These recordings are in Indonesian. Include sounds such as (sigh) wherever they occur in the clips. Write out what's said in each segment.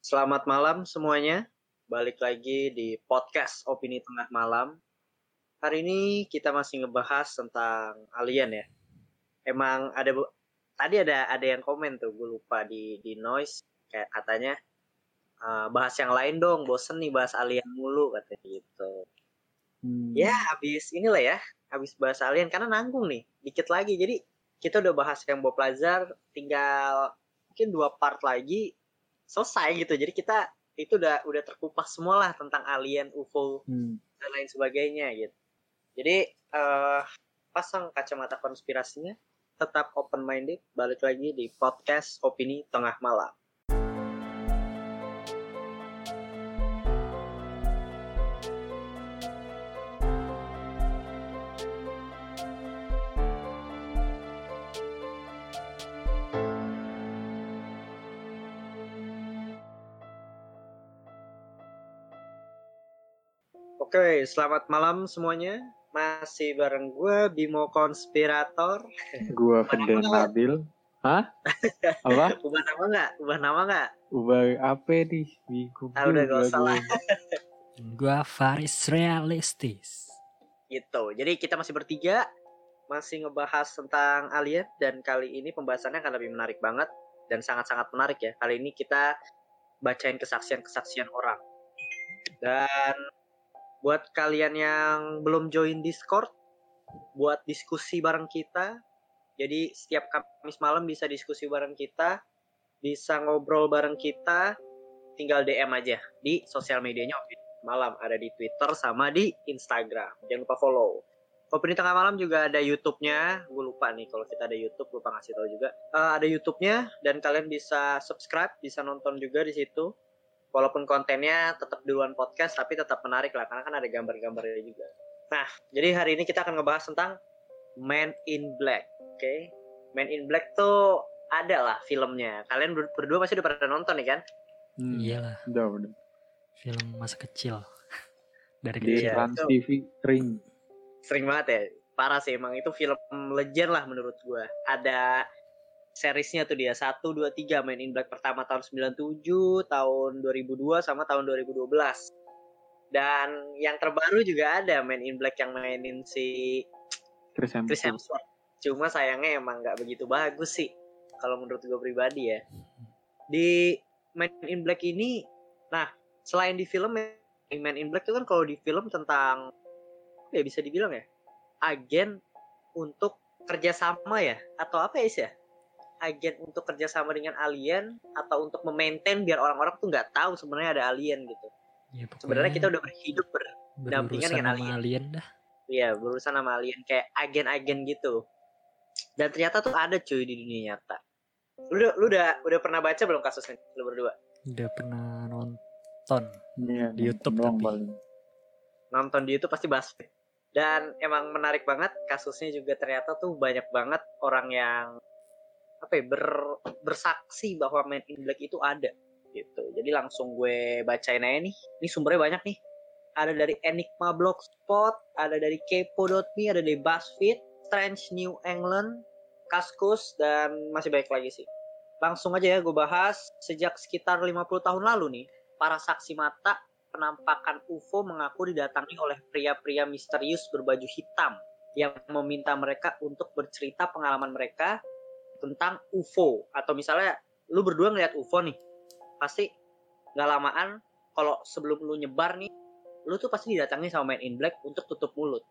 Selamat malam semuanya. Balik lagi di podcast Opini Tengah Malam. Hari ini kita masih ngebahas tentang alien ya. Emang ada tadi ada ada yang komen tuh, gue lupa di di noise kayak katanya uh, bahas yang lain dong, bosen nih bahas alien mulu katanya gitu. Hmm. Ya habis inilah ya, habis bahas alien karena nanggung nih, dikit lagi. Jadi kita udah bahas yang Bob Lazar, tinggal mungkin dua part lagi selesai gitu. Jadi kita itu udah udah terkupas semua lah tentang alien, UFO hmm. dan lain sebagainya gitu. Jadi uh, pasang kacamata konspirasinya, tetap open minded, balik lagi di podcast opini tengah malam. Oke, selamat malam semuanya. Masih bareng gue Bimo Konspirator. Gue Fenden Nabil. Hah? (laughs) Apa? Ubah nama nggak? Ubah nama nggak? Ubah apa nih? Bingung. Ah, udah gak usah lah. (laughs) gue Faris Realistis. Gitu. Jadi kita masih bertiga. Masih ngebahas tentang alien. Dan kali ini pembahasannya akan lebih menarik banget. Dan sangat-sangat menarik ya. Kali ini kita bacain kesaksian-kesaksian orang. Dan buat kalian yang belum join Discord, buat diskusi bareng kita. Jadi setiap Kamis malam bisa diskusi bareng kita, bisa ngobrol bareng kita, tinggal DM aja di sosial medianya Malam ada di Twitter sama di Instagram. Jangan lupa follow. Opini Tengah Malam juga ada YouTube-nya. Gue lupa nih kalau kita ada YouTube, lupa ngasih tahu juga. Uh, ada YouTube-nya dan kalian bisa subscribe, bisa nonton juga di situ walaupun kontennya tetap duluan podcast tapi tetap menarik lah karena kan ada gambar-gambarnya juga. Nah, jadi hari ini kita akan ngebahas tentang Man in Black. Oke. Okay? Man in Black tuh ada lah filmnya. Kalian berdua pasti udah pernah nonton nih kan? Hmm, Iyalah. Udah, udah. Film masa kecil. (laughs) Dari Di kecil. Trans TV sering. Sering banget ya. Parah sih emang itu film legend lah menurut gua. Ada seriesnya tuh dia 1 2 3 main in Black pertama tahun 97, tahun 2002 sama tahun 2012. Dan yang terbaru juga ada main in Black yang mainin si Chris Hemsworth. Chris Hemsworth. Cuma sayangnya emang nggak begitu bagus sih kalau menurut gue pribadi ya. Di main in Black ini nah, selain di film main in Black itu kan kalau di film tentang ya bisa dibilang ya agen untuk kerjasama ya atau apa ya sih ya agen untuk kerjasama dengan alien atau untuk memaintain biar orang-orang tuh nggak tahu sebenarnya ada alien gitu. Ya, sebenarnya kita udah berhidup berdampingan dengan alien. alien dah. Iya, berurusan sama alien kayak agen-agen gitu. Dan ternyata tuh ada cuy di dunia nyata. Lu udah, lu udah udah pernah baca belum kasusnya lu berdua? Udah pernah nonton iya, di YouTube tapi. Paling. Nonton di YouTube pasti bahas dan emang menarik banget kasusnya juga ternyata tuh banyak banget orang yang apa ya ber, bersaksi bahwa Man in Black itu ada gitu. Jadi langsung gue bacain aja nih. Ini sumbernya banyak nih. Ada dari Enigma Blogspot, ada dari Kepo.me, ada dari BuzzFeed, Strange New England, Kaskus, dan masih banyak lagi sih. Langsung aja ya gue bahas. Sejak sekitar 50 tahun lalu nih, para saksi mata penampakan UFO mengaku didatangi oleh pria-pria misterius berbaju hitam yang meminta mereka untuk bercerita pengalaman mereka tentang UFO atau misalnya lu berdua ngeliat UFO nih pasti nggak lamaan kalau sebelum lu nyebar nih lu tuh pasti didatangi sama Man in Black untuk tutup mulut.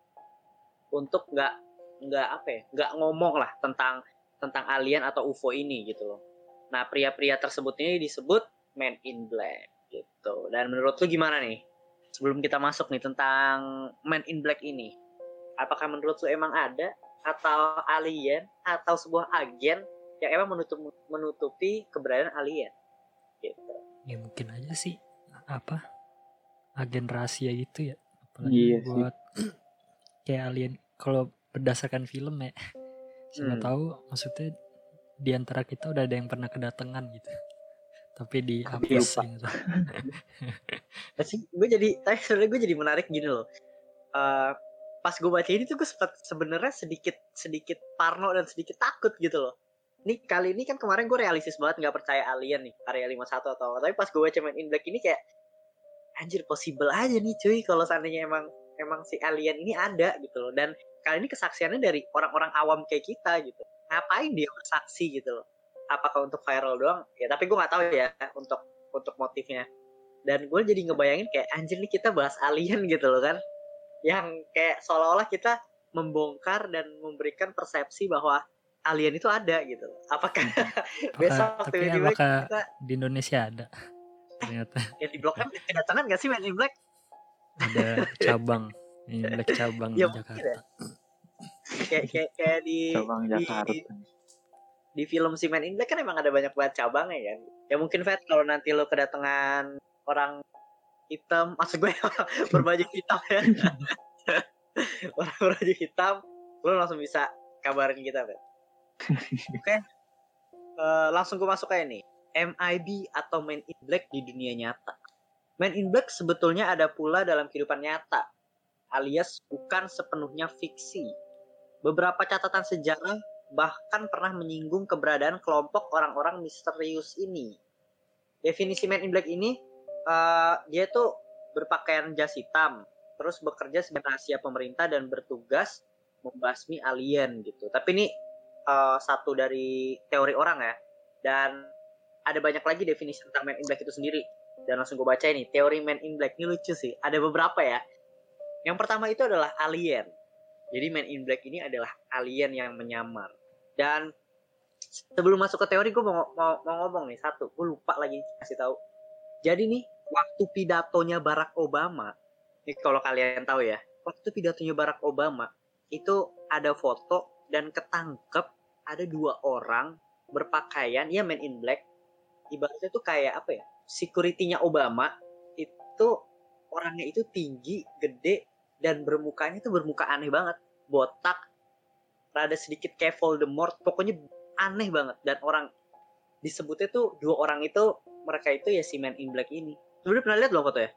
Untuk nggak nggak apa ya nggak ngomong lah tentang tentang alien atau UFO ini gitu loh. Nah pria-pria tersebut ini disebut Man in Black gitu. Dan menurut lu gimana nih sebelum kita masuk nih tentang Man in Black ini? Apakah menurut lu emang ada atau alien atau sebuah agen yang emang menutup menutupi keberadaan alien. Gitu. Ya mungkin aja sih apa agen rahasia gitu ya. Apalagi iya buat sih. (clears throat) kayak alien kalau berdasarkan film ya. Siapa hmm. tahu maksudnya di antara kita udah ada yang pernah kedatangan gitu. (laughs) Tapi di hapus gitu. (laughs) (laughs) sih gue jadi tapi sebenarnya gue jadi menarik gini loh. Uh, pas gue baca ini tuh gue sebenarnya sedikit sedikit parno dan sedikit takut gitu loh. Nih kali ini kan kemarin gue realistis banget nggak percaya alien nih area 51 atau apa. tapi pas gue baca Men in Black ini kayak anjir possible aja nih cuy kalau seandainya emang emang si alien ini ada gitu loh. Dan kali ini kesaksiannya dari orang-orang awam kayak kita gitu. Ngapain dia bersaksi gitu loh? Apakah untuk viral doang? Ya tapi gue nggak tahu ya untuk untuk motifnya. Dan gue jadi ngebayangin kayak anjir nih kita bahas alien gitu loh kan yang kayak seolah-olah kita membongkar dan memberikan persepsi bahwa alien itu ada gitu. Apakah (laughs) besok tapi tiba-tiba apakah kita di Indonesia ada? (laughs) Ternyata. Ya di blok M kedatangan gak sih Men? In Black ada cabang. Ini Black cabang Ya, di mungkin Jakarta. kayak kayak kayak di Cabang di, Jakarta. di, di film si Men in Black kan emang ada banyak banget cabangnya kan ya mungkin Fat kalau nanti lo kedatangan orang hitam maksud gue (laughs) berbaju hitam ya. (laughs) Orang berbaju hitam lo langsung bisa kabarin kita Fat oke. Eh, langsung gue masuk aja nih. MIB atau Men in Black di dunia nyata. Men in Black sebetulnya ada pula dalam kehidupan nyata alias bukan sepenuhnya fiksi. Beberapa catatan sejarah bahkan pernah menyinggung keberadaan kelompok orang-orang misterius ini. Definisi Men in Black ini, eh, dia tuh berpakaian jas hitam, terus bekerja sebagai rahasia pemerintah dan bertugas membasmi alien gitu. Tapi ini eh, satu dari teori orang ya. Dan ada banyak lagi definisi tentang Men in Black itu sendiri. Dan langsung gue baca ini, teori Men in Black ini lucu sih. Ada beberapa ya. Yang pertama itu adalah alien. Jadi Man in Black ini adalah alien yang menyamar. Dan sebelum masuk ke teori gue mau, mau, mau ngomong nih satu, gue lupa lagi kasih tahu. Jadi nih waktu pidatonya Barack Obama, ini kalau kalian tahu ya, waktu pidatonya Barack Obama itu ada foto dan ketangkep ada dua orang berpakaian ya Man in Black. Ibaratnya tuh kayak apa ya? Security-nya Obama itu orangnya itu tinggi, gede, dan bermukanya tuh bermuka aneh banget botak rada sedikit kayak Voldemort pokoknya aneh banget dan orang disebutnya tuh dua orang itu mereka itu ya si Man in Black ini. Lu udah pernah lihat belum foto ya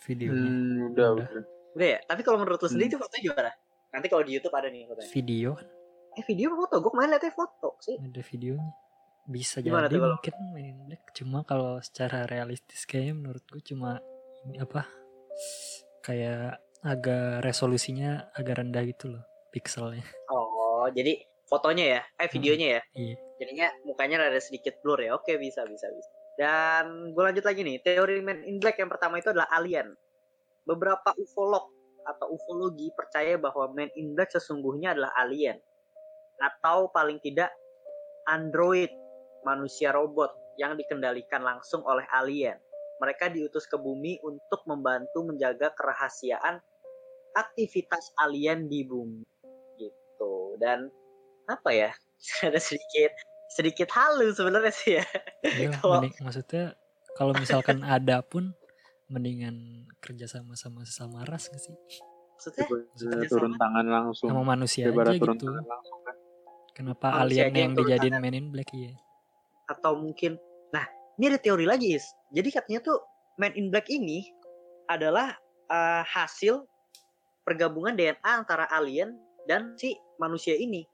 videonya. Hmm, udah, Udah. udah. udah ya? Tapi kalau menurut lu sendiri Hmm. itu fotonya gimana? Nanti kalau di YouTube ada nih fotonya. Video kan? Eh video apa foto? Gue kemarin liatnya foto sih. Ada videonya. Bisa Gimana jadi tuh kalau- mungkin Men in Black. Cuma kalau secara realistis kayaknya menurut gue cuma ini apa? Kayak agak resolusinya agak rendah gitu loh pixelnya. Oh jadi fotonya ya? Eh videonya ya? Iya jadinya mukanya rada sedikit blur ya. Oke bisa bisa bisa. Dan gue lanjut lagi nih. Teori Man in Black yang pertama itu adalah alien. Beberapa ufolog atau ufologi percaya bahwa Man in Black sesungguhnya adalah alien. Atau paling tidak android manusia robot yang dikendalikan langsung oleh alien. Mereka diutus ke bumi untuk membantu menjaga kerahasiaan aktivitas alien di bumi. Gitu. Dan apa ya? (laughs) Ada sedikit sedikit halu sebenarnya sih ya Iya, (laughs) Kalau- mending- maksudnya kalau misalkan (laughs) ada pun mendingan kerja sama sama sesama ras gak sih maksudnya Daripada turun tangan langsung. sama manusia aja turun gitu tangan langsung kan. kenapa Manusia alien yang dijadiin tangan. Men in Black iya atau mungkin nah ini ada teori lagi is jadi katanya tuh Man in Black ini adalah eh, hasil pergabungan DNA antara alien dan si manusia ini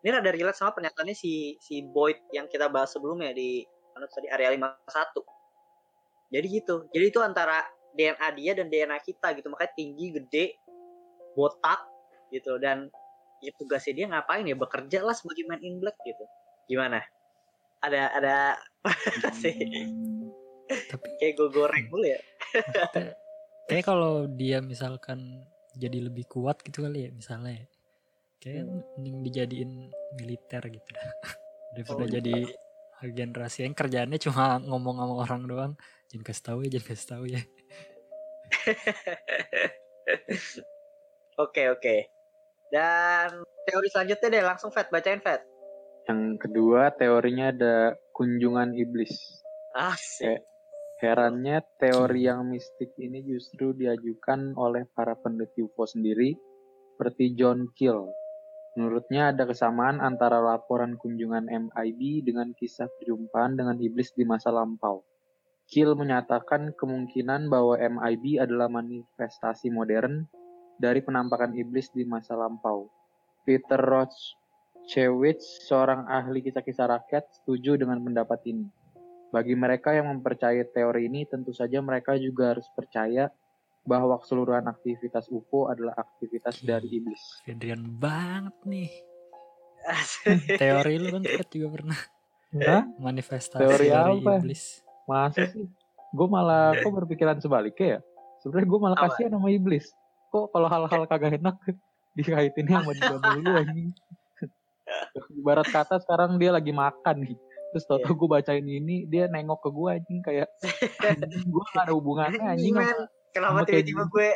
ini rada relate sama pernyataannya si si Boyd yang kita bahas sebelumnya di mana tadi area 51 jadi gitu. Jadi itu antara DNA dia dan DNA kita gitu. Makanya tinggi gede botak gitu. Dan ya tugasnya dia ngapain ya? Bekerja lah sebagai man in black gitu. Gimana? Ada ada (laughs) sih? Tapi kayak gue goreng dulu ya. Kayak kalau dia misalkan jadi lebih kuat gitu kali ya misalnya ya kayak Hmm. mending dijadiin militer gitu dah (laughs) daripada Oh, iya. jadi agen rahasia yang kerjaannya cuma ngomong sama orang doang jangan kasih tahu ya jangan kasih tahu ya (laughs) oke oke dan teori selanjutnya deh langsung Fat bacain Fat Yang kedua teorinya ada kunjungan iblis. asik Herannya teori yang mistik ini justru diajukan oleh para peneliti UFO sendiri seperti John Keel. Menurutnya ada kesamaan antara laporan kunjungan MIB dengan kisah perjumpaan dengan iblis di masa lampau. Keel menyatakan kemungkinan bahwa MIB adalah manifestasi modern dari penampakan iblis di masa lampau. Peter Roth Chewich, seorang ahli kisah-kisah rakyat, setuju dengan pendapat ini. Bagi mereka yang mempercayai teori ini, tentu saja mereka juga harus percaya bahwa keseluruhan aktivitas UFO adalah aktivitas dari iblis. Fedrian banget nih. Asli. Teori lu kan juga pernah Hah? manifestasi Teori dari apa? iblis. Masa sih? Gue malah kok berpikiran sebaliknya ya? Sebenarnya gue malah kasihan sama iblis. Kok kalau hal-hal kagak enak (laughs) dikaitinnya sama dia mulu anjing. Ibarat kata sekarang dia lagi makan nih. Terus tau Iya. gue bacain ini, dia nengok ke gue anjing kayak (laughs) gue gak ada hubungannya anjing sama Kenapa tiba-tiba gue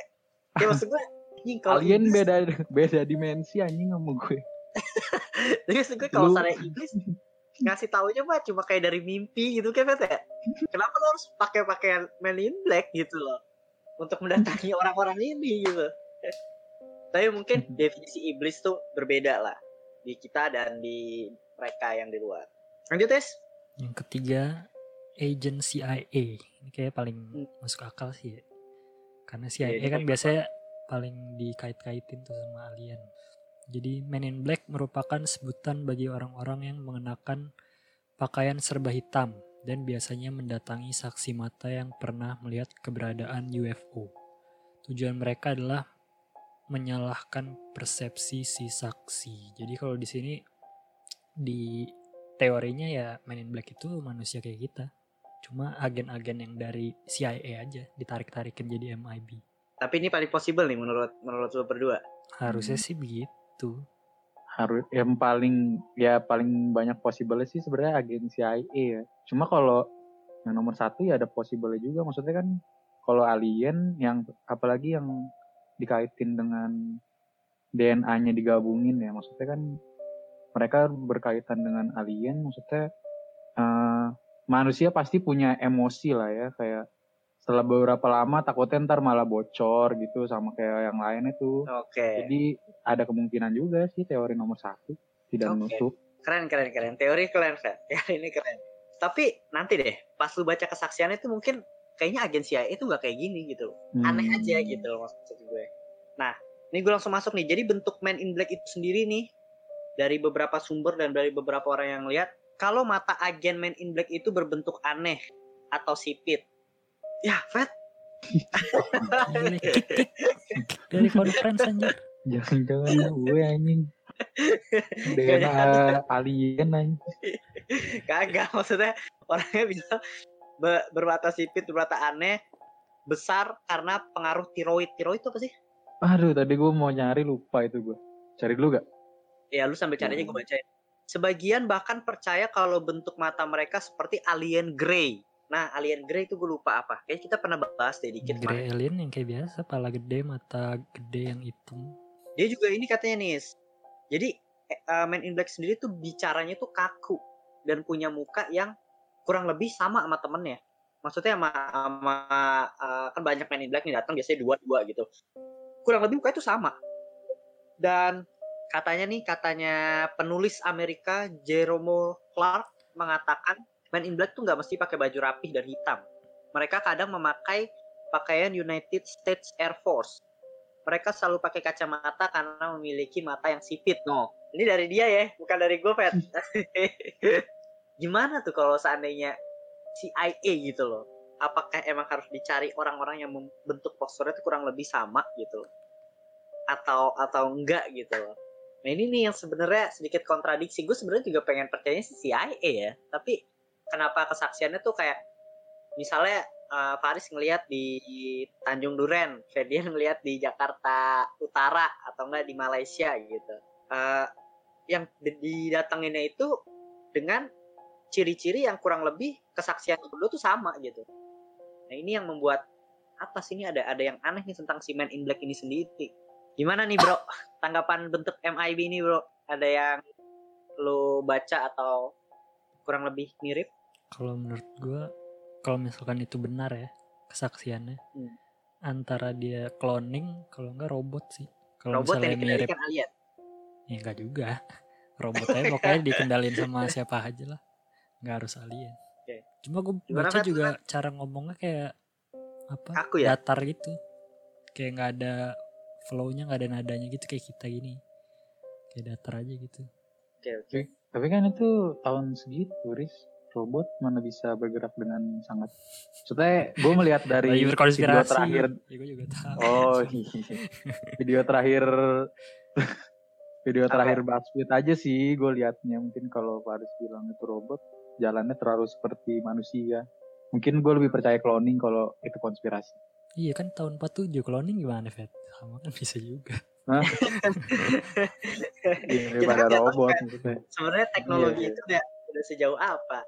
ya maksud gue anjing kalau alien iblis- beda beda dimensi anjing sama gue. (laughs) Jadi maksud gue kalau misalnya iblis ngasih taunya mah cuma kayak dari mimpi gitu kan ya. Kenapa lo harus pakai pakaian Men in Black gitu loh untuk mendatangi (laughs) orang-orang ini gitu. Tapi mungkin (laughs) definisi iblis tuh berbeda lah di kita dan di mereka yang di luar. Lanjut tes. Yang ketiga, agent CIA. Ini kayak paling Hmm. masuk akal sih ya. Karena CIA ini kan biasanya paling dikait-kaitin tuh sama alien. Jadi Men in Black merupakan sebutan bagi orang-orang yang mengenakan pakaian serba hitam dan biasanya mendatangi saksi mata yang pernah melihat keberadaan UFO. Tujuan mereka adalah menyalahkan persepsi si saksi. Jadi kalau di sini di teorinya ya Men in Black itu manusia kayak kita. Cuma agen-agen yang dari CIA aja ditarik-tarikin jadi MIB. Tapi ini paling possible nih menurut menurut lo berdua. Harusnya Hmm. sih begitu. harus yang paling ya paling banyak possible sih sebenarnya agen CIA ya. Cuma kalau yang nomor satu ya ada possible juga. Maksudnya kan kalau alien yang apalagi yang dikaitin dengan DNA-nya digabungin ya. Maksudnya kan mereka berkaitan dengan alien. Maksudnya eh, manusia pasti punya emosi lah ya kayak setelah beberapa lama takutnya ntar malah bocor gitu sama kayak yang lain itu. Oke. Jadi ada kemungkinan juga sih teori nomor satu tidak Oke. menutup. Keren keren keren. Teori keren Fet. (laughs) Teori ini keren. Tapi nanti deh pas lu baca kesaksiannya itu mungkin kayaknya agen CIA itu nggak kayak gini gitu loh. Aneh Hmm. aja gitu loh maksud gue. Nah, ini gue langsung masuk nih. Jadi bentuk Man in Black itu sendiri nih dari beberapa sumber dan dari beberapa orang yang lihat kalau mata agen Man in Black itu berbentuk aneh atau sipit. Ya. Kick (laughs) dari conference anjir. Jangan-jangan gue anjing. DNA alien anjing. Kagak maksudnya orangnya bisa be- bermata sipit, bermata aneh, besar karena pengaruh tiroid. Tiroid itu apa sih? Aduh tadi gue mau nyari lupa itu gue. Cari dulu gak? Ya lu sambil cari aja gue bacain. Sebagian bahkan percaya kalau bentuk mata mereka seperti alien grey. Nah, alien grey itu gue lupa apa. Kayaknya kita pernah bahas deh dikit. Grey kemarin. alien yang kayak biasa, pala gede, mata gede yang hitam. Dia juga ini katanya nis. Jadi uh, Man in Black sendiri tuh bicaranya tuh kaku dan punya muka yang kurang lebih sama sama temennya. Maksudnya sama, sama uh, kan banyak Man in Black nih datang biasanya dua dua gitu. Kurang lebih muka itu sama. Dan katanya nih katanya penulis Amerika Jerome Clark mengatakan Man in Black tuh nggak mesti pakai baju rapih dan hitam. Mereka kadang memakai pakaian United States Air Force. Mereka selalu pakai kacamata karena memiliki mata yang sipit. No, ini dari dia ya, bukan dari gue, Pet. (laughs) Gimana tuh kalau seandainya CIA gitu loh? Apakah emang harus dicari orang-orang yang membentuk posturnya itu kurang lebih sama gitu? Atau atau enggak gitu loh? Nah ini nih yang sebenarnya sedikit kontradiksi. Gue sebenarnya juga pengen percaya si CIA ya, tapi kenapa kesaksiannya tuh kayak misalnya uh, Faris ngelihat di Tanjung Duren, Ferdian ngelihat di Jakarta Utara atau enggak di Malaysia gitu. Uh, yang di- didatanginnya itu dengan ciri-ciri yang kurang lebih kesaksian berdua tuh sama gitu. Nah ini yang membuat apa sih ini ada ada yang aneh nih tentang si Man in Black ini sendiri. Gimana nih bro? Tanggapan bentuk MIB ini bro? Ada yang lo baca atau kurang lebih mirip? Kalau menurut gua, kalau misalkan itu benar ya kesaksiannya, Hmm. antara dia cloning, kalau enggak robot sih. Kalau Robot yang misalnya mirip, dikendalikan alien. ya enggak juga. (laughs) Robotnya pokoknya dikendalin sama (laughs) siapa aja lah, nggak harus alien. Oke. Cuma gue baca juga cara ngomongnya kayak apa? Kaku ya? Datar gitu, kayak nggak ada flow-nya, nggak ada nadanya gitu kayak kita gini, kayak datar aja gitu. Oke, oke. Tapi kan itu tahun segitu, Riz. Robot mana bisa bergerak dengan sangat. Maksudnya gue melihat (laughs) dari video terakhir. Ya, gue juga tahu. Oh iya. Video terakhir (laughs) video terakhir BuzzFeed aja sih gue liatnya. Mungkin kalau Paris bilang itu robot, jalannya terlalu seperti manusia. Mungkin gue lebih percaya cloning kalau itu konspirasi. Iya kan tahun 47 cloning gimana, Fet? Sama kan bisa juga. (laughs) Iya, Kita daripada kan robot kan. Sebenarnya teknologi Iya, iya. itu udah, udah sejauh apa?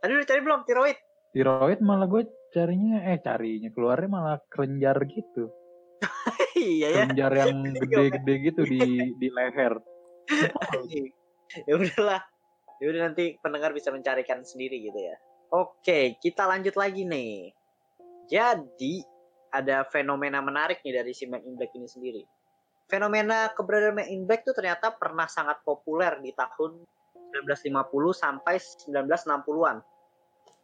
Tadi udah cari belum tiroid? Tiroid malah gue carinya eh carinya keluarnya malah kelenjar gitu. (laughs) iya ya. Kelenjar yang (laughs) gede-gede gitu di di leher. ya udahlah. Ya udah nanti pendengar bisa mencarikan sendiri gitu ya. Oke, kita lanjut lagi nih. Jadi ada fenomena menarik nih dari si Man in Black ini sendiri. Fenomena keberadaan Man in Black itu ternyata pernah sangat populer di tahun 1950 sampai 1960-an.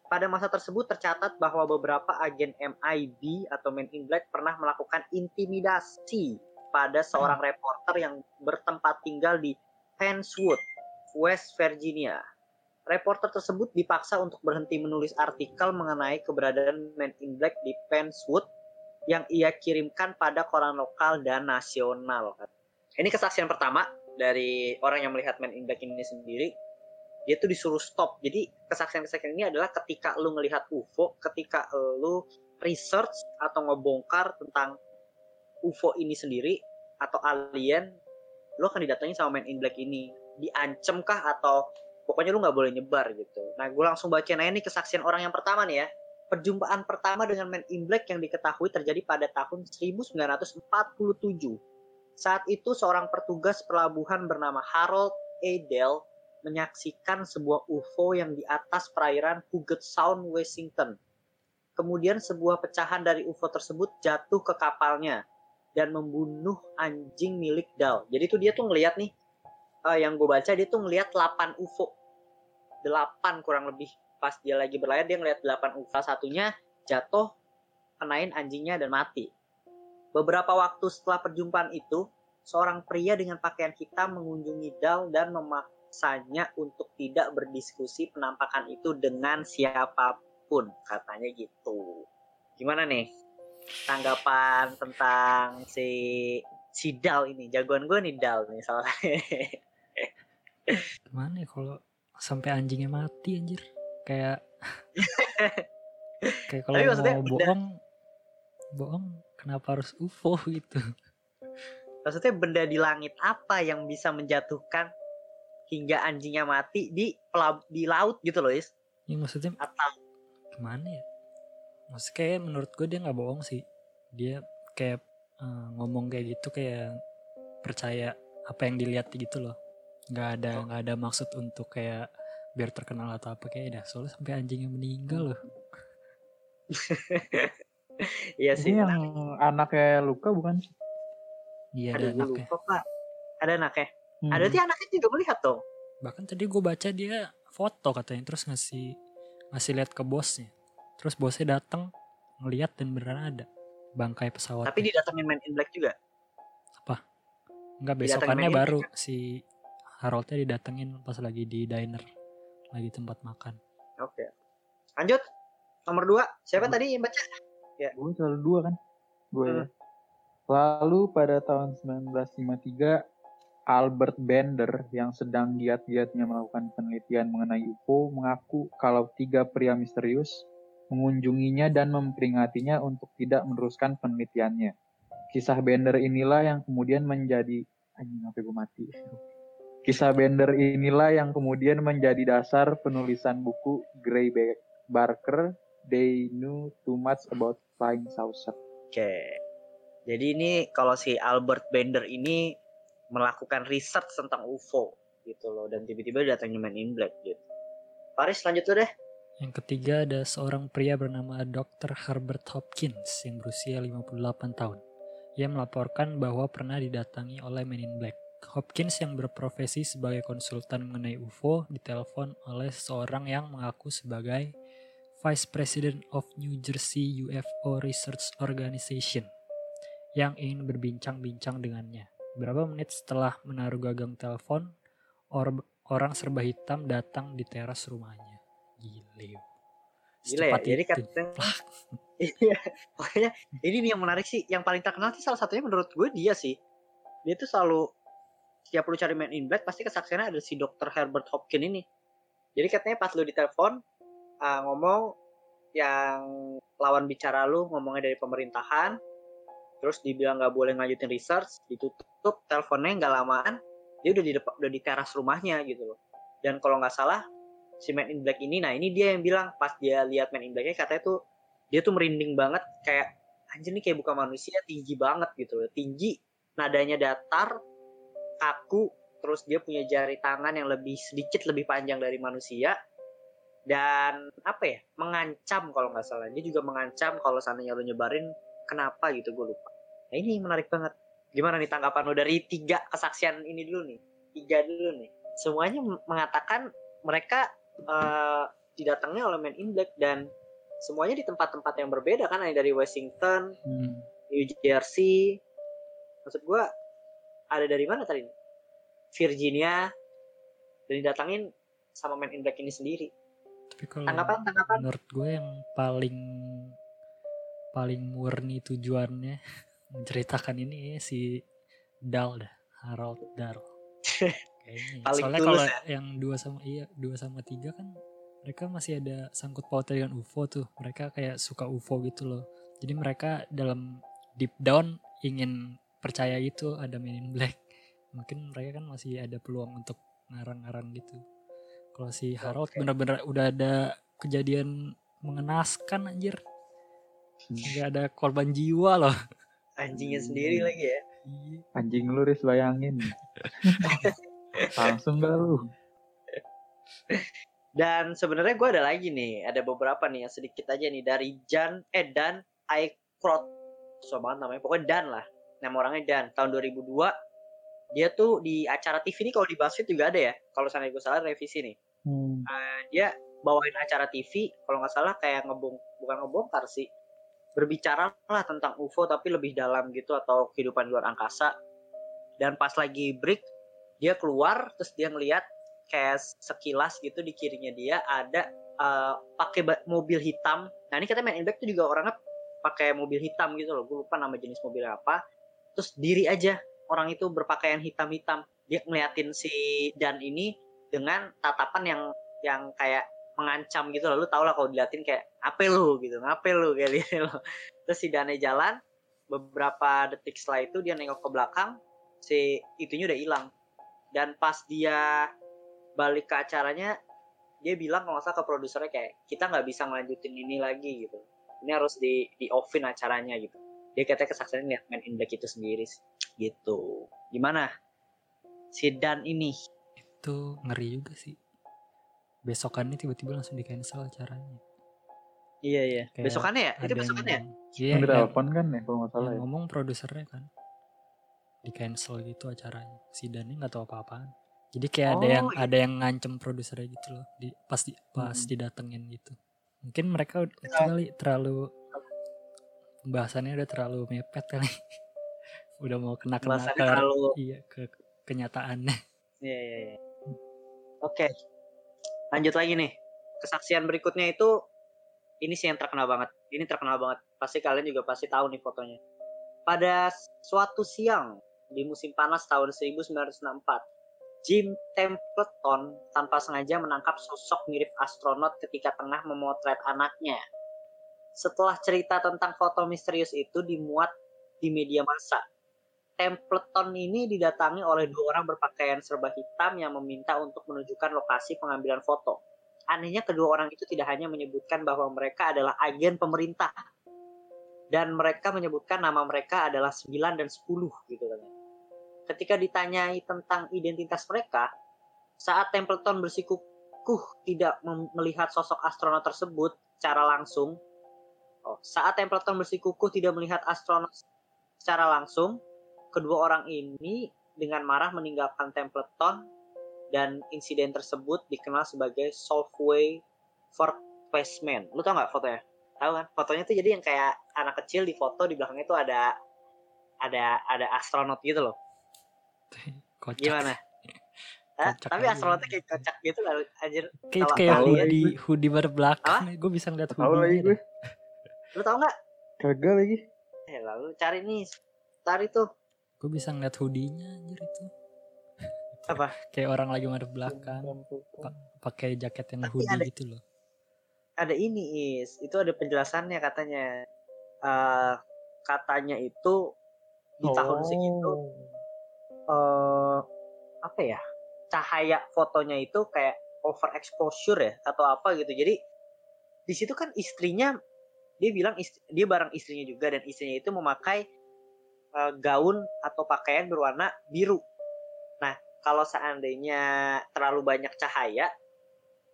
Pada masa tersebut tercatat bahwa beberapa agen MIB atau Men in Black pernah melakukan intimidasi pada seorang reporter yang bertempat tinggal di Pennswood, West Virginia. Reporter tersebut dipaksa untuk berhenti menulis artikel mengenai keberadaan Men in Black di Pennswood yang ia kirimkan pada koran lokal dan nasional. Ini kesaksian pertama dari orang yang melihat Men in Black ini sendiri. Dia tuh disuruh stop. Jadi kesaksian-kesaksian ini adalah ketika lu ngelihat UFO, ketika lu research atau ngebongkar tentang UFO ini sendiri atau alien, lu akan didatangi sama Men in Black ini. Diancem kah atau pokoknya lu nggak boleh nyebar gitu. Nah, gue langsung bacain aja nih kesaksian orang yang pertama nih ya. Perjumpaan pertama dengan Men in Black yang diketahui terjadi pada tahun 1947. Saat itu seorang petugas pelabuhan bernama Harold Adele menyaksikan sebuah UFO yang di atas perairan Puget Sound, Washington. Kemudian sebuah pecahan dari UFO tersebut jatuh ke kapalnya dan membunuh anjing milik Dal. Jadi tuh dia tuh ngelihat nih eh, yang gue baca dia tuh ngelihat 8 UFO. 8 kurang lebih pas dia lagi berlayar dia ngelihat 8 UFO. Salah satunya jatuh kenain anjingnya dan mati. Beberapa waktu setelah perjumpaan itu, seorang pria dengan pakaian hitam mengunjungi Dal dan memaksanya untuk tidak berdiskusi penampakan itu dengan siapa pun, katanya gitu. Gimana nih tanggapan tentang si si Dal ini? Jagoan gue nih Dal nih soalnya. (laughs) Gimana ya kalau sampai anjingnya mati anjir? Kayak (laughs) kayak kalau mau udah- bohong bohong kenapa harus UFO (laughs) gitu? Maksudnya benda di langit apa yang bisa menjatuhkan hingga anjingnya mati di pelab- di laut gitu loh, Is? Ya maksudnya Atau gimana ya? Maksudnya kayak menurut gue dia nggak bohong sih. Dia kayak eh, ngomong kayak gitu kayak percaya apa yang dilihat gitu loh. Nggak ada nggak ada maksud untuk kayak biar terkenal atau apa kayak dah soalnya sampai anjingnya meninggal loh. (laughs) iya sih. Ini yang anaknya Luka bukan sih? Iya ada anaknya. Pak. Ada anaknya. Hmm. Ada tuh anaknya juga melihat dong. Bahkan tadi gue baca dia foto katanya terus ngasih ngasih lihat ke bosnya. Terus bosnya datang ngeliat dan beneran ada bangkai pesawat. Tapi didatengin Man in Black juga. Enggak didatengin besokannya main baru si Haroldnya didatengin pas lagi di diner lagi tempat makan. Oke. Lanjut. Nomor dua. Siapa Hmm. tadi yang baca? Gue selalu dua kan? Gue Hmm. ya. Lalu pada tahun 1953, Albert Bender yang sedang giat-giatnya melakukan penelitian mengenai UFO mengaku kalau tiga pria misterius mengunjunginya dan memperingatinya untuk tidak meneruskan penelitiannya. Kisah Bender inilah yang kemudian menjadi anjing apa gue mati. Kisah Bender inilah yang kemudian menjadi dasar penulisan buku Gray Ba- Barker They Knew Too Much About Flying Saucer. Oke. Jadi ini kalau si Albert Bender ini melakukan research tentang UFO gitu loh dan tiba-tiba datangnya Man in Black gitu. Paris lanjut tuh deh. Yang ketiga ada seorang pria bernama Dr. Herbert Hopkins yang berusia 58 tahun. Ia melaporkan bahwa pernah didatangi oleh Men in Black. Hopkins yang berprofesi sebagai konsultan mengenai UFO ditelepon oleh seseorang yang mengaku sebagai Vice President of New Jersey UFO Research Organization yang ingin berbincang-bincang dengannya. Beberapa menit setelah menaruh gagang telepon, or- orang serba hitam datang di teras rumahnya. Gile. Gila ya. Jadi kadang (laughs) Iya. Pokoknya ini nih yang menarik sih. Yang paling terkenal sih salah satunya menurut gue dia sih. Dia tuh selalu tiap lu cari Man in Black pasti kesaksiannya ada si Dr. Herbert Hopkins ini. Jadi katanya pas lu ditelepon uh, ngomong yang lawan bicara lu ngomongnya dari pemerintahan terus dibilang nggak boleh ngajutin research ditutup teleponnya nggak lamaan dia udah di depan udah di teras rumahnya gitu loh dan kalau nggak salah si Man in Black ini nah ini dia yang bilang pas dia lihat Man in Blacknya katanya tuh dia tuh merinding banget kayak anjir nih kayak bukan manusia tinggi banget gitu loh tinggi nadanya datar kaku terus dia punya jari tangan yang lebih sedikit lebih panjang dari manusia. Dan apa ya mengancam kalau nggak salah. Dia juga mengancam kalau seandainya lu nyebarin kenapa gitu gue lupa. Nah ini menarik banget. Gimana nih tanggapan lo dari tiga kesaksian ini dulu nih? Tiga dulu nih. Semuanya mengatakan mereka uh, didatangi oleh Man in Black dan semuanya di tempat-tempat yang berbeda kan ada dari Washington Hmm. New Jersey. Maksud gue ada dari mana tadi? Virginia. Dan didatangin sama Man in Black ini sendiri. Tapi kalau tanggapan tanggapan? menurut gue yang paling paling murni tujuannya (laughs) menceritakan ini si Dal dah Harold (laughs) kayaknya ya. Paling soalnya kalau ya? yang dua sama iya dua sama tiga kan mereka masih ada sangkut pautnya dengan UFO tuh. Mereka kayak suka UFO gitu loh. Jadi mereka dalam deep down ingin percaya gitu ada Men in Black mungkin mereka kan masih ada peluang untuk ngarang-ngarang gitu kalau si Harold Oke. bener-bener udah ada kejadian mengenaskan anjir nggak ada korban jiwa loh anjingnya sendiri lagi ya Iya. Anjing lu Riz bayangin. (laughs) Langsung gak lu? dan sebenarnya gue ada lagi nih ada beberapa nih yang sedikit aja nih dari Jan eh Dan Aykrot so banget namanya pokoknya Dan lah nama orangnya Dan. Tahun 2002 dia tuh di acara TV ini kalau di BuzzFeed juga ada ya. Kalau misalnya gue salah revisi nih. Hmm. Uh, dia bawain acara TV kalau nggak salah kayak ngebong bukan ngebongkar sih. Berbicara lah tentang UFO tapi lebih dalam gitu atau kehidupan luar angkasa. Dan pas lagi break dia keluar terus dia ngelihat kayak sekilas gitu di kirinya dia ada uh, pakai mobil hitam. Nah ini katanya Man in Black tuh juga orangnya pakai mobil hitam gitu loh. Gue lupa nama jenis mobilnya apa terus diri aja. Orang itu berpakaian hitam-hitam. Dia ngeliatin si Dan ini dengan tatapan yang yang kayak mengancam gitu loh. Lu tau lah kalau diliatin kayak apa lu? gitu. Ngapain lu? kayak (laughs) gitu loh. Terus si Dane jalan. Beberapa detik setelah itu dia nengok ke belakang. Si itunya udah hilang. Dan pas dia balik ke acaranya dia bilang kalau nggak salah ke produsernya kayak kita nggak bisa ngelanjutin ini lagi gitu. Ini harus di di offin acaranya gitu dia katanya kesaksiannya lihat Man in Black itu sendiri sih. gitu. Gimana? Si Dan ini. Itu ngeri juga sih. Besokannya tiba-tiba langsung di cancel acaranya. Iya iya. Kayak besokannya ya? Itu ada besokannya ya? yang iya Yang yang, ditelepon kan ya kalau nggak salah ya. ngomong produsernya kan. Di cancel gitu acaranya. Si Dani nggak tahu apa-apaan. Jadi kayak ada Oh, yang iya. ada yang ngancem produsernya gitu loh. Di pas di, pas Hmm. didatengin gitu. Mungkin mereka itu Iya. kali terlalu pembahasannya udah terlalu mepet kali (laughs) udah mau kena kena ke terlalu iya ke kenyataannya (laughs) Iya, iya, iya. Oke. Lanjut lagi nih. Kesaksian berikutnya itu ini sih yang terkenal banget. Ini terkenal banget. Pasti kalian juga pasti tahu nih fotonya. Pada suatu siang di musim panas tahun 1964, Jim Templeton tanpa sengaja menangkap sosok mirip astronot ketika tengah memotret anaknya. Setelah cerita tentang foto misterius itu dimuat di media massa, Templeton ini didatangi oleh dua orang berpakaian serba hitam yang meminta untuk menunjukkan lokasi pengambilan foto. Anehnya kedua orang itu tidak hanya menyebutkan bahwa mereka adalah agen pemerintah dan mereka menyebutkan nama mereka adalah 9 dan 10 gitu kan. Ketika ditanyai tentang identitas mereka, saat Templeton bersikukuh tidak melihat sosok astronot tersebut secara langsung, oh, saat Templeton bersikukuh tidak melihat astronot secara langsung, kedua orang ini dengan marah meninggalkan Templeton dan insiden tersebut dikenal sebagai Solvay Verpesman. Lu tau nggak fotonya? Tahu kan? Fotonya tuh jadi yang kayak anak kecil di foto di belakangnya tuh ada ada ada astronot gitu loh. (laughs) kocak Gimana? (laughs) Hah? Kocak tapi astronotnya kayak kocak gitu lah anjir Kayak Kalau kayak hoodie, hoodie bar belakang. Gue bisa ngeliat Tahu lagi hoodie gue. Lu tau nggak? Kagak lagi. eh lalu cari nih. Cari tuh. Gue bisa ngeliat hoodie-nya anjir itu. (laughs) apa? Kayak orang lagi ngadep belakang. Pakai jaket yang Tapi hoodie ada- gitu loh. ada ini is. Itu ada penjelasannya katanya. Eh katanya itu di tahun segitu eh apa ya? Cahaya fotonya itu kayak overexposure ya atau apa gitu. Jadi di situ kan istrinya dia bilang ist- dia bareng istrinya juga dan istrinya itu memakai eh, gaun atau pakaian berwarna biru. Nah kalau seandainya terlalu banyak cahaya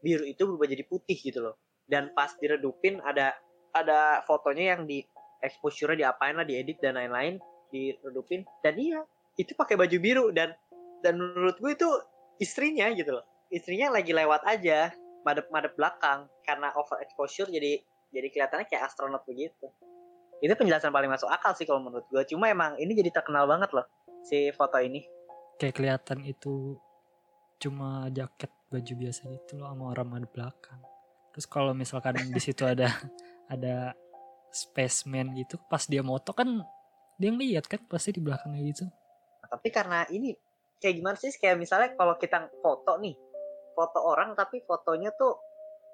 biru itu berubah jadi putih gitu loh. Dan pas diredupin ada ada fotonya yang di exposure diapain lah diedit dan lain-lain diredupin. Dan iya itu pakai baju biru dan dan menurut gue itu istrinya gitu loh. Istrinya lagi lewat aja madep-madep belakang karena overexposure jadi jadi kelihatannya kayak astronot begitu itu penjelasan paling masuk akal sih kalau menurut gue cuma emang ini jadi terkenal banget loh si foto ini Kayak kelihatan itu cuma jaket baju biasa gitu loh sama orang madep belakang. Terus kalau misalkan di situ ada (laughs) ada spaceman gitu pas dia moto kan dia ngeliat kan pasti di belakangnya gitu. tapi karena ini kayak gimana sih kayak misalnya kalau kita foto nih foto orang tapi fotonya tuh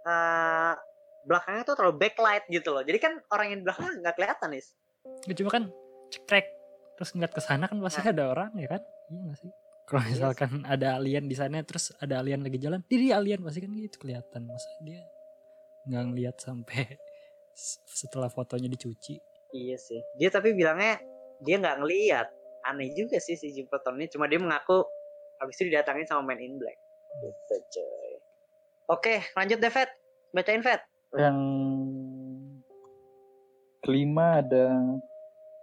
eh belakangnya tuh terlalu backlight gitu loh. Jadi kan orang yang di belakang nggak kelihatan nih Ya, cuma kan cekrek terus ngeliat ke sana kan pasti ada orang ya kan? Iya gak sih? Kalau Iya misalkan ada alien di sana terus ada alien lagi jalan, diri alien pasti kan gitu kelihatan. Masa dia nggak ngeliat sampai (laughs) setelah fotonya dicuci. iya sih. Dia tapi bilangnya dia nggak ngeliat. Aneh juga sih si Jim ini cuma dia mengaku habis itu didatangin sama Man in Black. Gitu coy. Oke lanjut deh Fed bacain Fed Yang kelima ada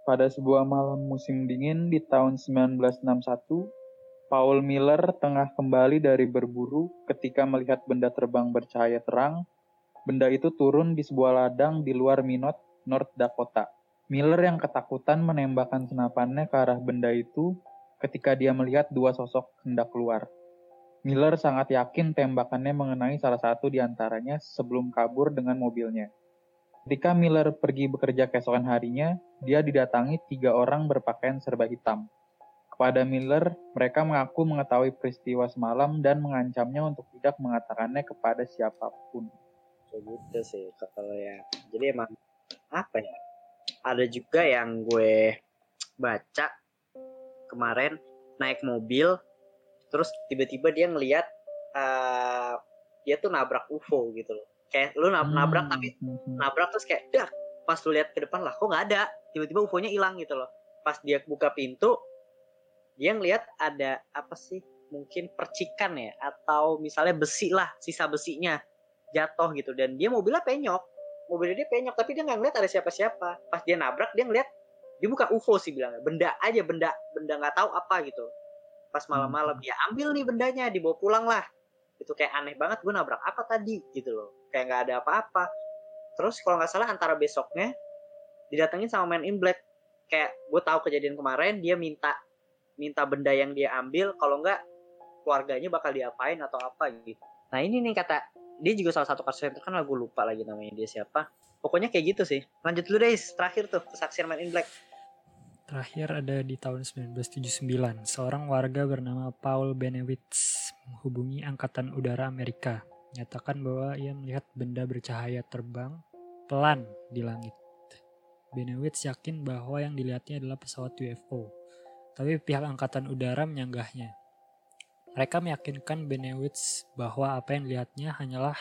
pada sebuah malam musim dingin di tahun 1961, Paul Miller tengah kembali dari berburu ketika melihat benda terbang bercahaya terang. Benda itu turun di sebuah ladang di luar Minot, North Dakota. Miller yang ketakutan menembakkan senapannya ke arah benda itu ketika dia melihat dua sosok hendak keluar. Miller sangat yakin tembakannya mengenai salah satu di antaranya sebelum kabur dengan mobilnya. Ketika Miller pergi bekerja keesokan harinya, dia didatangi tiga orang berpakaian serba hitam. Kepada Miller, mereka mengaku mengetahui peristiwa semalam dan mengancamnya untuk tidak mengatakannya kepada siapa pun. kayak gitu sih kalau ya jadi emang apa ya ada juga yang gue baca kemarin naik mobil terus tiba-tiba dia ngelihat eh, dia tuh nabrak UFO gitu loh. Kayak lu nab- nabrak tapi Hmm. nabrak terus kayak dah pas lu lihat ke depan lah kok nggak ada? Tiba-tiba UFO-nya hilang gitu loh. Pas dia buka pintu dia ngelihat ada apa sih mungkin percikan ya atau misalnya besi lah sisa besinya jatuh gitu. Dan dia mobilnya penyok. Mobilnya dia penyok tapi dia nggak ngeliat ada siapa-siapa. Pas dia nabrak dia ngeliat dia bukan UFO sih bilangnya. Benda aja benda benda nggak tahu apa gitu pas malam-malam dia ambil nih bendanya dibawa pulang lah. Itu kayak aneh banget gue nabrak apa tadi gitu loh. Kayak nggak ada apa-apa. Terus kalau nggak salah antara besoknya didatengin sama Man in Black. Kayak gue tahu kejadian kemarin dia minta minta benda yang dia ambil kalau nggak keluarganya bakal diapain atau apa gitu. Nah ini nih kata dia juga salah satu kasus yang terkenal gue lupa lagi namanya dia siapa. Pokoknya kayak gitu sih. Lanjut dulu deh terakhir tuh kesaksian Man in Black Terakhir ada di tahun 1979, seorang warga bernama Paul Benewitz menghubungi Angkatan Udara Amerika, menyatakan bahwa ia melihat benda bercahaya terbang pelan di langit. Benewitz yakin bahwa yang dilihatnya adalah pesawat UFO, tapi pihak Angkatan Udara menyanggahnya. Mereka meyakinkan Benewitz bahwa apa yang dilihatnya hanyalah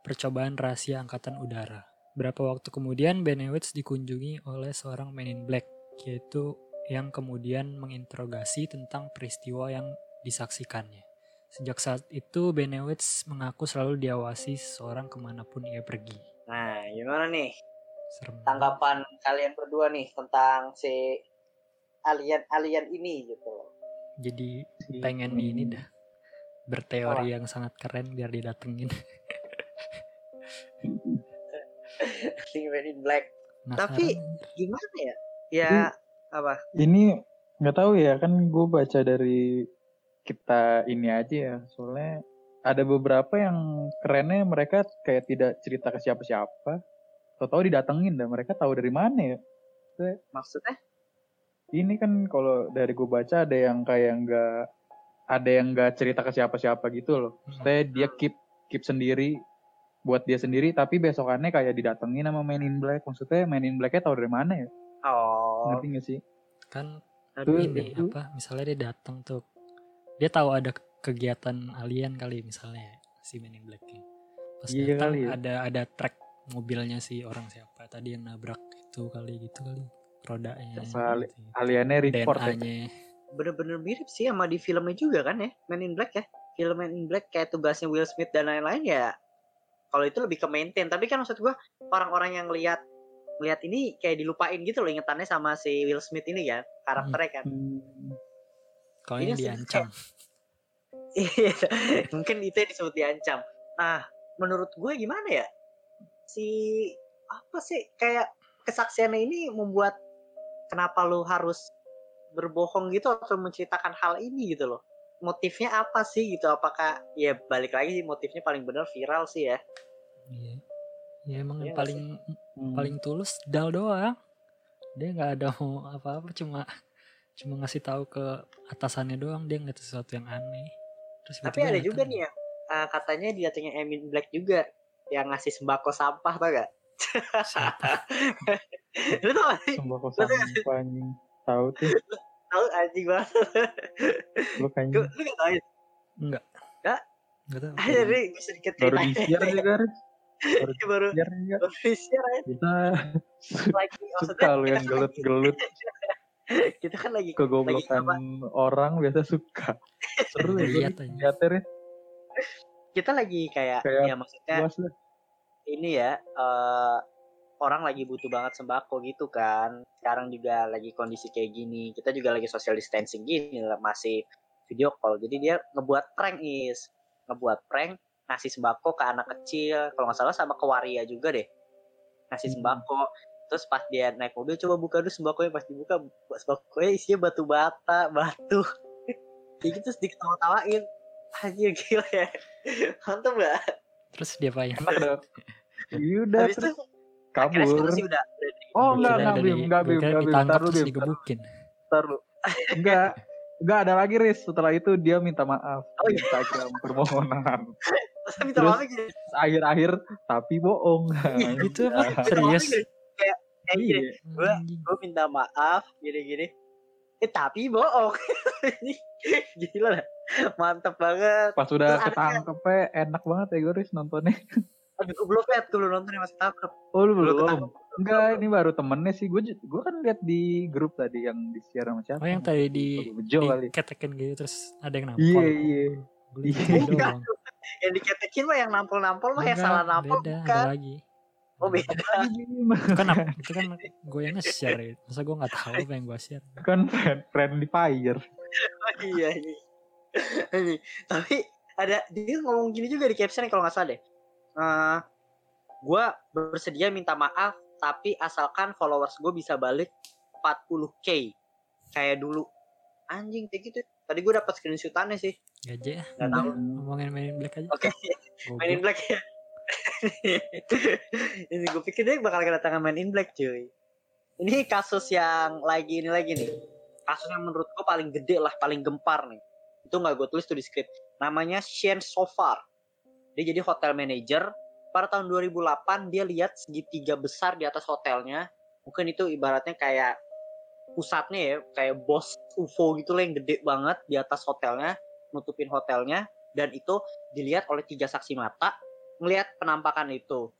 percobaan rahasia Angkatan Udara. Berapa waktu kemudian Benewitz dikunjungi oleh seorang Man in Black yaitu yang kemudian menginterogasi tentang peristiwa yang disaksikannya. Sejak saat itu, Benewitz mengaku selalu diawasi seseorang ke mana pun ia pergi. nah gimana nih Serem. tanggapan kalian berdua nih tentang si alien-alien ini gitu loh Jadi pengen ini dah berteori yang sangat keren biar didatengin. (laughs) Man in Black Penasaran, Tapi- gimana ya ya apa? Ini nggak tahu ya kan gue baca dari kita ini aja ya. Soalnya ada beberapa yang kerennya mereka kayak tidak cerita ke siapa-siapa. Tahu-tahu didatengin dan mereka tahu dari mana ya. Maksudnya? ini kan kalau dari gue baca ada yang kayak nggak ada yang nggak cerita ke siapa-siapa gitu loh. Maksudnya dia keep keep sendiri buat dia sendiri tapi besokannya kayak didatengin sama Man in Black. Maksudnya Man in Blacknya tahu dari mana ya Oh, ngerti gak sih kan aduh, ini itu. apa misalnya dia datang tuh dia tahu ada kegiatan alien kali misalnya si Men in Black -nya. pas Iya datang kali ya. ada ada track mobilnya si orang siapa tadi yang nabrak itu kali gitu kali rodanya gitu. aliennya report ya bener-bener mirip sih sama di filmnya juga kan ya, Man in Black ya. Film Man in Black kayak tugasnya Will Smith dan lain-lain ya. Kalau itu lebih ke maintain, tapi kan maksud gua orang-orang yang lihat lihat ini kayak dilupain gitu loh ingetannya sama si Will Smith ini kan karakternya kan. Hmm. kalau Ini yang sih diancam (laughs) Iya, mungkin itu yang disebut diancam. Nah, menurut gue gimana ya? Si apa sih kayak kesaksiannya ini membuat kenapa lu harus berbohong gitu atau menceritakan hal ini gitu loh. Motifnya apa sih gitu? Apakah ya balik lagi motifnya paling bener viral sih ya. Iya. Ya emang Iya yang nggak paling Hmm. paling tulus Dal doang. Dia nggak ada mau apa-apa cuma cuma ngasih tahu ke atasannya doang dia nggak sesuatu yang aneh. Terus Tapi ada juga nih yang uh, katanya dia datengnya Emin Black juga yang ngasih sembako sampah tau gak? (laughs) Lu tau gak sih? Sembako sampah anjing. Tahu tuh (laughs) Tahu anjing banget. lu Lu, kayaknya lu gak tau ya? Enggak. Nggak? Enggak tahu. Ayo nih gue sedikit baru di share juga Baru (laughs) baru share kita lagi (laughs) suka lu yang kan gelut-gelut (laughs) kita kan lagi kegoblokan orang biasa suka. Seru ya aja. lihatnya Riz. kita lagi kayak, Kayak ya maksudnya ini ya eh, orang lagi butuh banget sembako gitu kan. Sekarang juga lagi kondisi kayak gini. Kita juga lagi social distancing gini lah, masih video call. Jadi dia ngebuat prank is. Ngebuat prank ngasih sembako ke anak kecil kalau nggak salah sama ke waria juga deh. Ngasih Hmm. sembako. Terus pas dia naik mobil coba buka dulu sembakonya. Pas dibuka sembakonya isinya batu bata batu. (laughs) Kayak gitu terus diketawa-tawain. Anjir gila ya. Mantep gak Terus dia apa ya? enak Iya udah habis itu terus akhirnya kabur. sih udah, udah oh enggak enggak bim di- enggak bim enggak bim taruh bim. digebukin. taruh enggak enggak ada lagi Riz. Setelah itu dia minta maaf. Oh, iya. Instagram permohonan (laughs) minta Terus- maaf gini. akhir-akhir tapi bohong (laughs) Gitu apa? Minta Serius? Kayak kayak gini. iya gue minta maaf gini-gini. Eh tapi bohong. (laughs) Ini Gila lah. Mantep banget. pas udah ketangkep eh, enak banget ya Goris nontonnya (laughs) Aduh, gue belum liat, gue belum nonton yang masih tangkep. oh lu Belum belum enggak ini baru temennya sih gue gue kan lihat di grup tadi yang di share sama siapa Oh yang tadi di Bejo kali diketekin gitu terus ada yang nampol. iya iya Iya. Yang diketekin mah yang nampol-nampol mah yang salah nampol beda, bukan. ada lagi. Oh beda. Kan ap- itu kan gue yang nge-share ya. Masa gue gak tahu apa yang gue share. kan friend friendly fire Oh, iya iya. Ini. Tapi ada dia ngomong gini juga di caption kalau nggak salah deh. Eh, gue bersedia minta maaf tapi asalkan followers gue bisa balik 40k kayak dulu. Anjing kayak gitu. Tadi gue dapat screenshotannya sih. Gaje ya. Nggak tahu. Ngomongin main black aja. Oke, Goblok. main in black ya. (laughs) ini gue pikir dia bakal kedatangan main in black cuy. Ini kasus yang lagi ini lagi nih. Kasus yang menurut gue paling gede lah, paling gempar nih. Itu nggak gue tulis tuh di skrip. Namanya Shane Sofar. Dia jadi hotel manager. Pada tahun 2008 dia lihat segitiga besar di atas hotelnya. Mungkin itu ibaratnya kayak pusatnya ya, kayak bos UFO gitu lah yang gede banget di atas hotelnya, nutupin hotelnya. Dan itu dilihat oleh tiga saksi mata ngelihat penampakan itu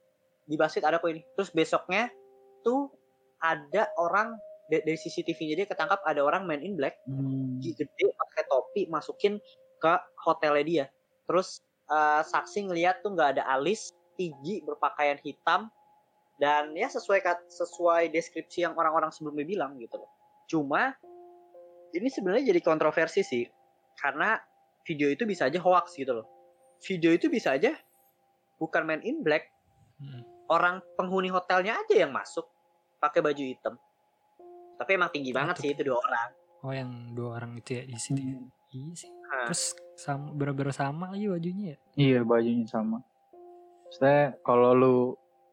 di Basit ada kok ini terus besoknya tuh ada orang da- dari CCTV-nya dia ketangkap ada orang man in black Hmm. gede pakai topi masukin ke hotelnya dia terus eh, saksi ngelihat tuh nggak ada alis tinggi berpakaian hitam dan ya sesuai sesuai deskripsi yang orang-orang sebelumnya bilang gitu loh cuma ini sebenarnya jadi kontroversi sih karena video itu bisa aja hoax gitu loh video itu bisa aja bukan man in black Hmm. orang penghuni hotelnya aja yang masuk pakai baju hitam tapi emang tinggi banget sih itu dua orang Oh yang dua orang itu ya di sini. Hmm. Iya sih. Hah. Terus sama bener-bener sama lagi bajunya ya. Iya bajunya sama. Maksudnya kalau lu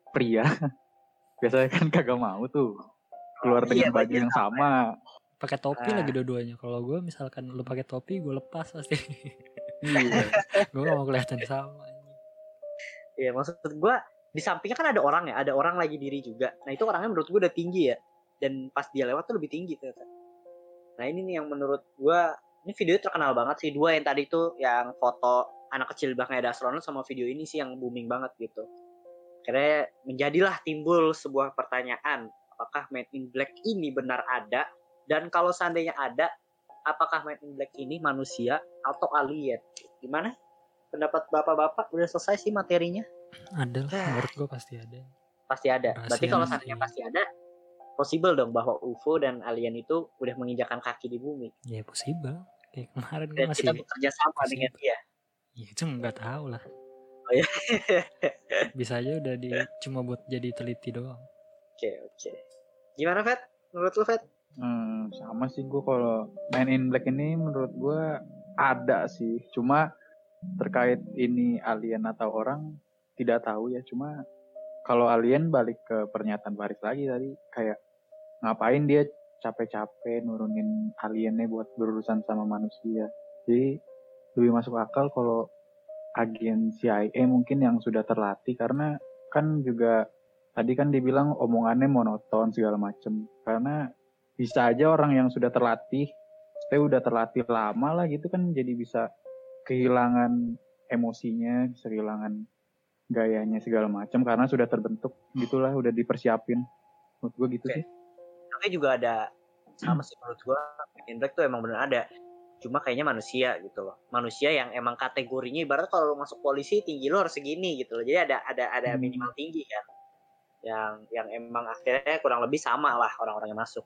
pria (laughs) biasanya kan kagak mau tuh keluar Iya, dengan baju bajunya yang sama. Pakai topi Ah. lagi dua-duanya. Kalau gue misalkan lu pakai topi, gue lepas pasti. Iya. (laughs) gue gak mau kelihatan sama. anjing. Iya maksud gue di sampingnya kan ada orang ya, ada orang lagi diri juga. Nah itu orangnya menurut gue udah tinggi ya, dan pas dia lewat tuh lebih tinggi ternyata. Nah ini nih yang menurut gue, ini video terkenal banget sih. Dua yang tadi tuh yang foto anak kecil belakangnya ada astronot sama video ini sih yang booming banget gitu. Akhirnya menjadilah timbul sebuah pertanyaan, apakah Man in Black ini benar ada? Dan kalau seandainya ada, apakah Man in Black ini manusia atau alien? Gimana? Pendapat bapak-bapak udah selesai sih materinya? Ada lah, Ah. menurut gue pasti ada. pasti ada. Berarti Rahasia kalau seandainya pasti ada, possible dong bahwa UFO dan alien itu udah menginjakan kaki di bumi. Ya possible. Kayak kemarin Dan masih. kita bekerja sama possible. dengan dia. Ya itu nggak tahu lah. Oh iya. Bisa aja udah di cuma buat jadi teliti doang. Oke oke. Gimana Fed? Menurut lu Fed? Hmm, sama sih gue kalau Man in Black ini menurut gue ada sih. Cuma terkait ini alien atau orang tidak tahu ya. Cuma kalau alien balik ke pernyataan Faris lagi tadi kayak ngapain dia capek-capek nurunin aliennya buat berurusan sama manusia. Jadi lebih masuk akal kalau agen CIA mungkin yang sudah terlatih karena kan juga tadi kan dibilang omongannya monoton segala macem karena bisa aja orang yang sudah terlatih saya udah terlatih lama lah gitu kan jadi bisa kehilangan emosinya bisa kehilangan gayanya segala macam karena sudah terbentuk gitulah udah dipersiapin menurut gue gitu Oke. sih Tapi juga ada sama sih menurut gua Man in Black tuh emang bener ada. Cuma kayaknya manusia gitu loh. Manusia yang emang kategorinya ibarat kalau lu masuk polisi tinggi lu harus segini gitu loh. Jadi ada ada ada Hmm. minimal tinggi kan. Yang yang emang akhirnya kurang lebih sama lah orang-orang yang masuk.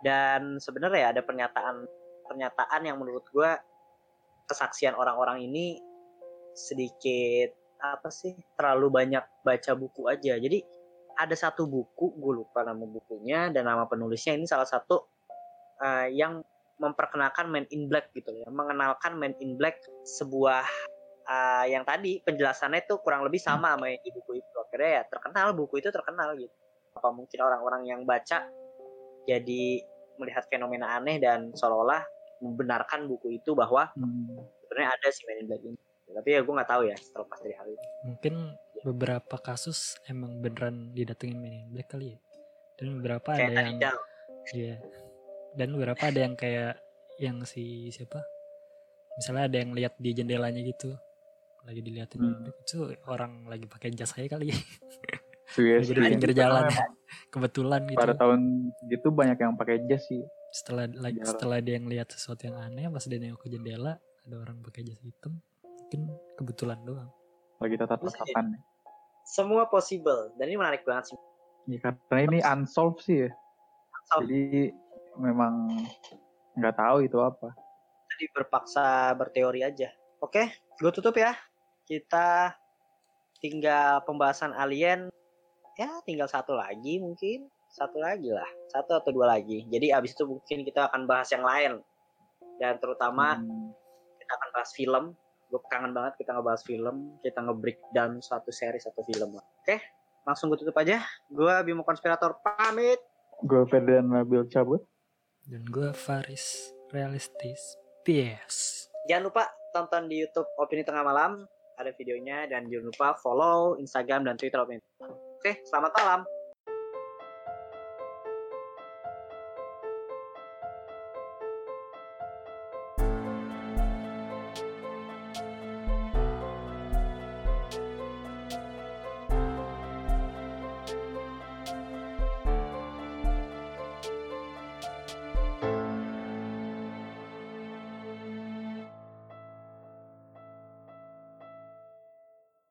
Dan sebenarnya ada pernyataan pernyataan yang menurut gua kesaksian orang-orang ini sedikit apa sih terlalu banyak baca buku aja. Jadi ada satu buku, gue lupa nama bukunya dan nama penulisnya ini salah satu uh, yang memperkenalkan Man in Black gitu ya, mengenalkan Man in Black sebuah uh, yang tadi penjelasannya itu kurang lebih sama sama di buku itu. Akhirnya ya terkenal buku itu terkenal gitu. Apa mungkin orang-orang yang baca jadi melihat fenomena aneh dan seolah-olah membenarkan buku itu bahwa Hmm. sebenarnya ada si Man in Black ini. Tapi ya gue nggak tahu ya terlepas dari hal ini. Mungkin beberapa kasus emang beneran didatengin Men in Black kali ya. Dan beberapa Kayak ada yang. Iya. Dan beberapa ada yang kayak yang si siapa? Misalnya ada yang lihat di jendelanya gitu. Lagi diliatin Hmm. itu orang lagi pakai jas aja kali. Sugesti. lagi di pinggir jalan. Kebetulan gitu. pada tahun gitu banyak yang pakai jas sih Setelah lagi setelah dia ngeliat sesuatu yang aneh pas dia nengok ke jendela ada orang pakai jas hitam. Mungkin kebetulan doang. lagi jadi. tatapan Semua possible dan ini menarik banget sih. ya, karena ini unsolved sih ya Unsolved. jadi memang nggak tahu itu apa Jadi berpaksa berteori aja. Oke, gue tutup ya. Kita tinggal pembahasan alien. Ya, tinggal satu lagi mungkin. Satu lagi lah. Satu atau dua lagi. Jadi abis itu mungkin kita akan bahas yang lain. Dan terutama Hmm. kita akan bahas film. Gue kangen banget kita ngebahas film. Kita nge-breakdown suatu series atau film lah. Oke, langsung gue tutup aja. Gue Bimo Konspirator pamit. gue Ferdian Nabil cabut Dan gue Faris Realistis. Peace. Jangan lupa tonton di YouTube Opini Tengah Malam. Ada videonya dan jangan lupa follow Instagram dan Twitter. Oke, selamat malam.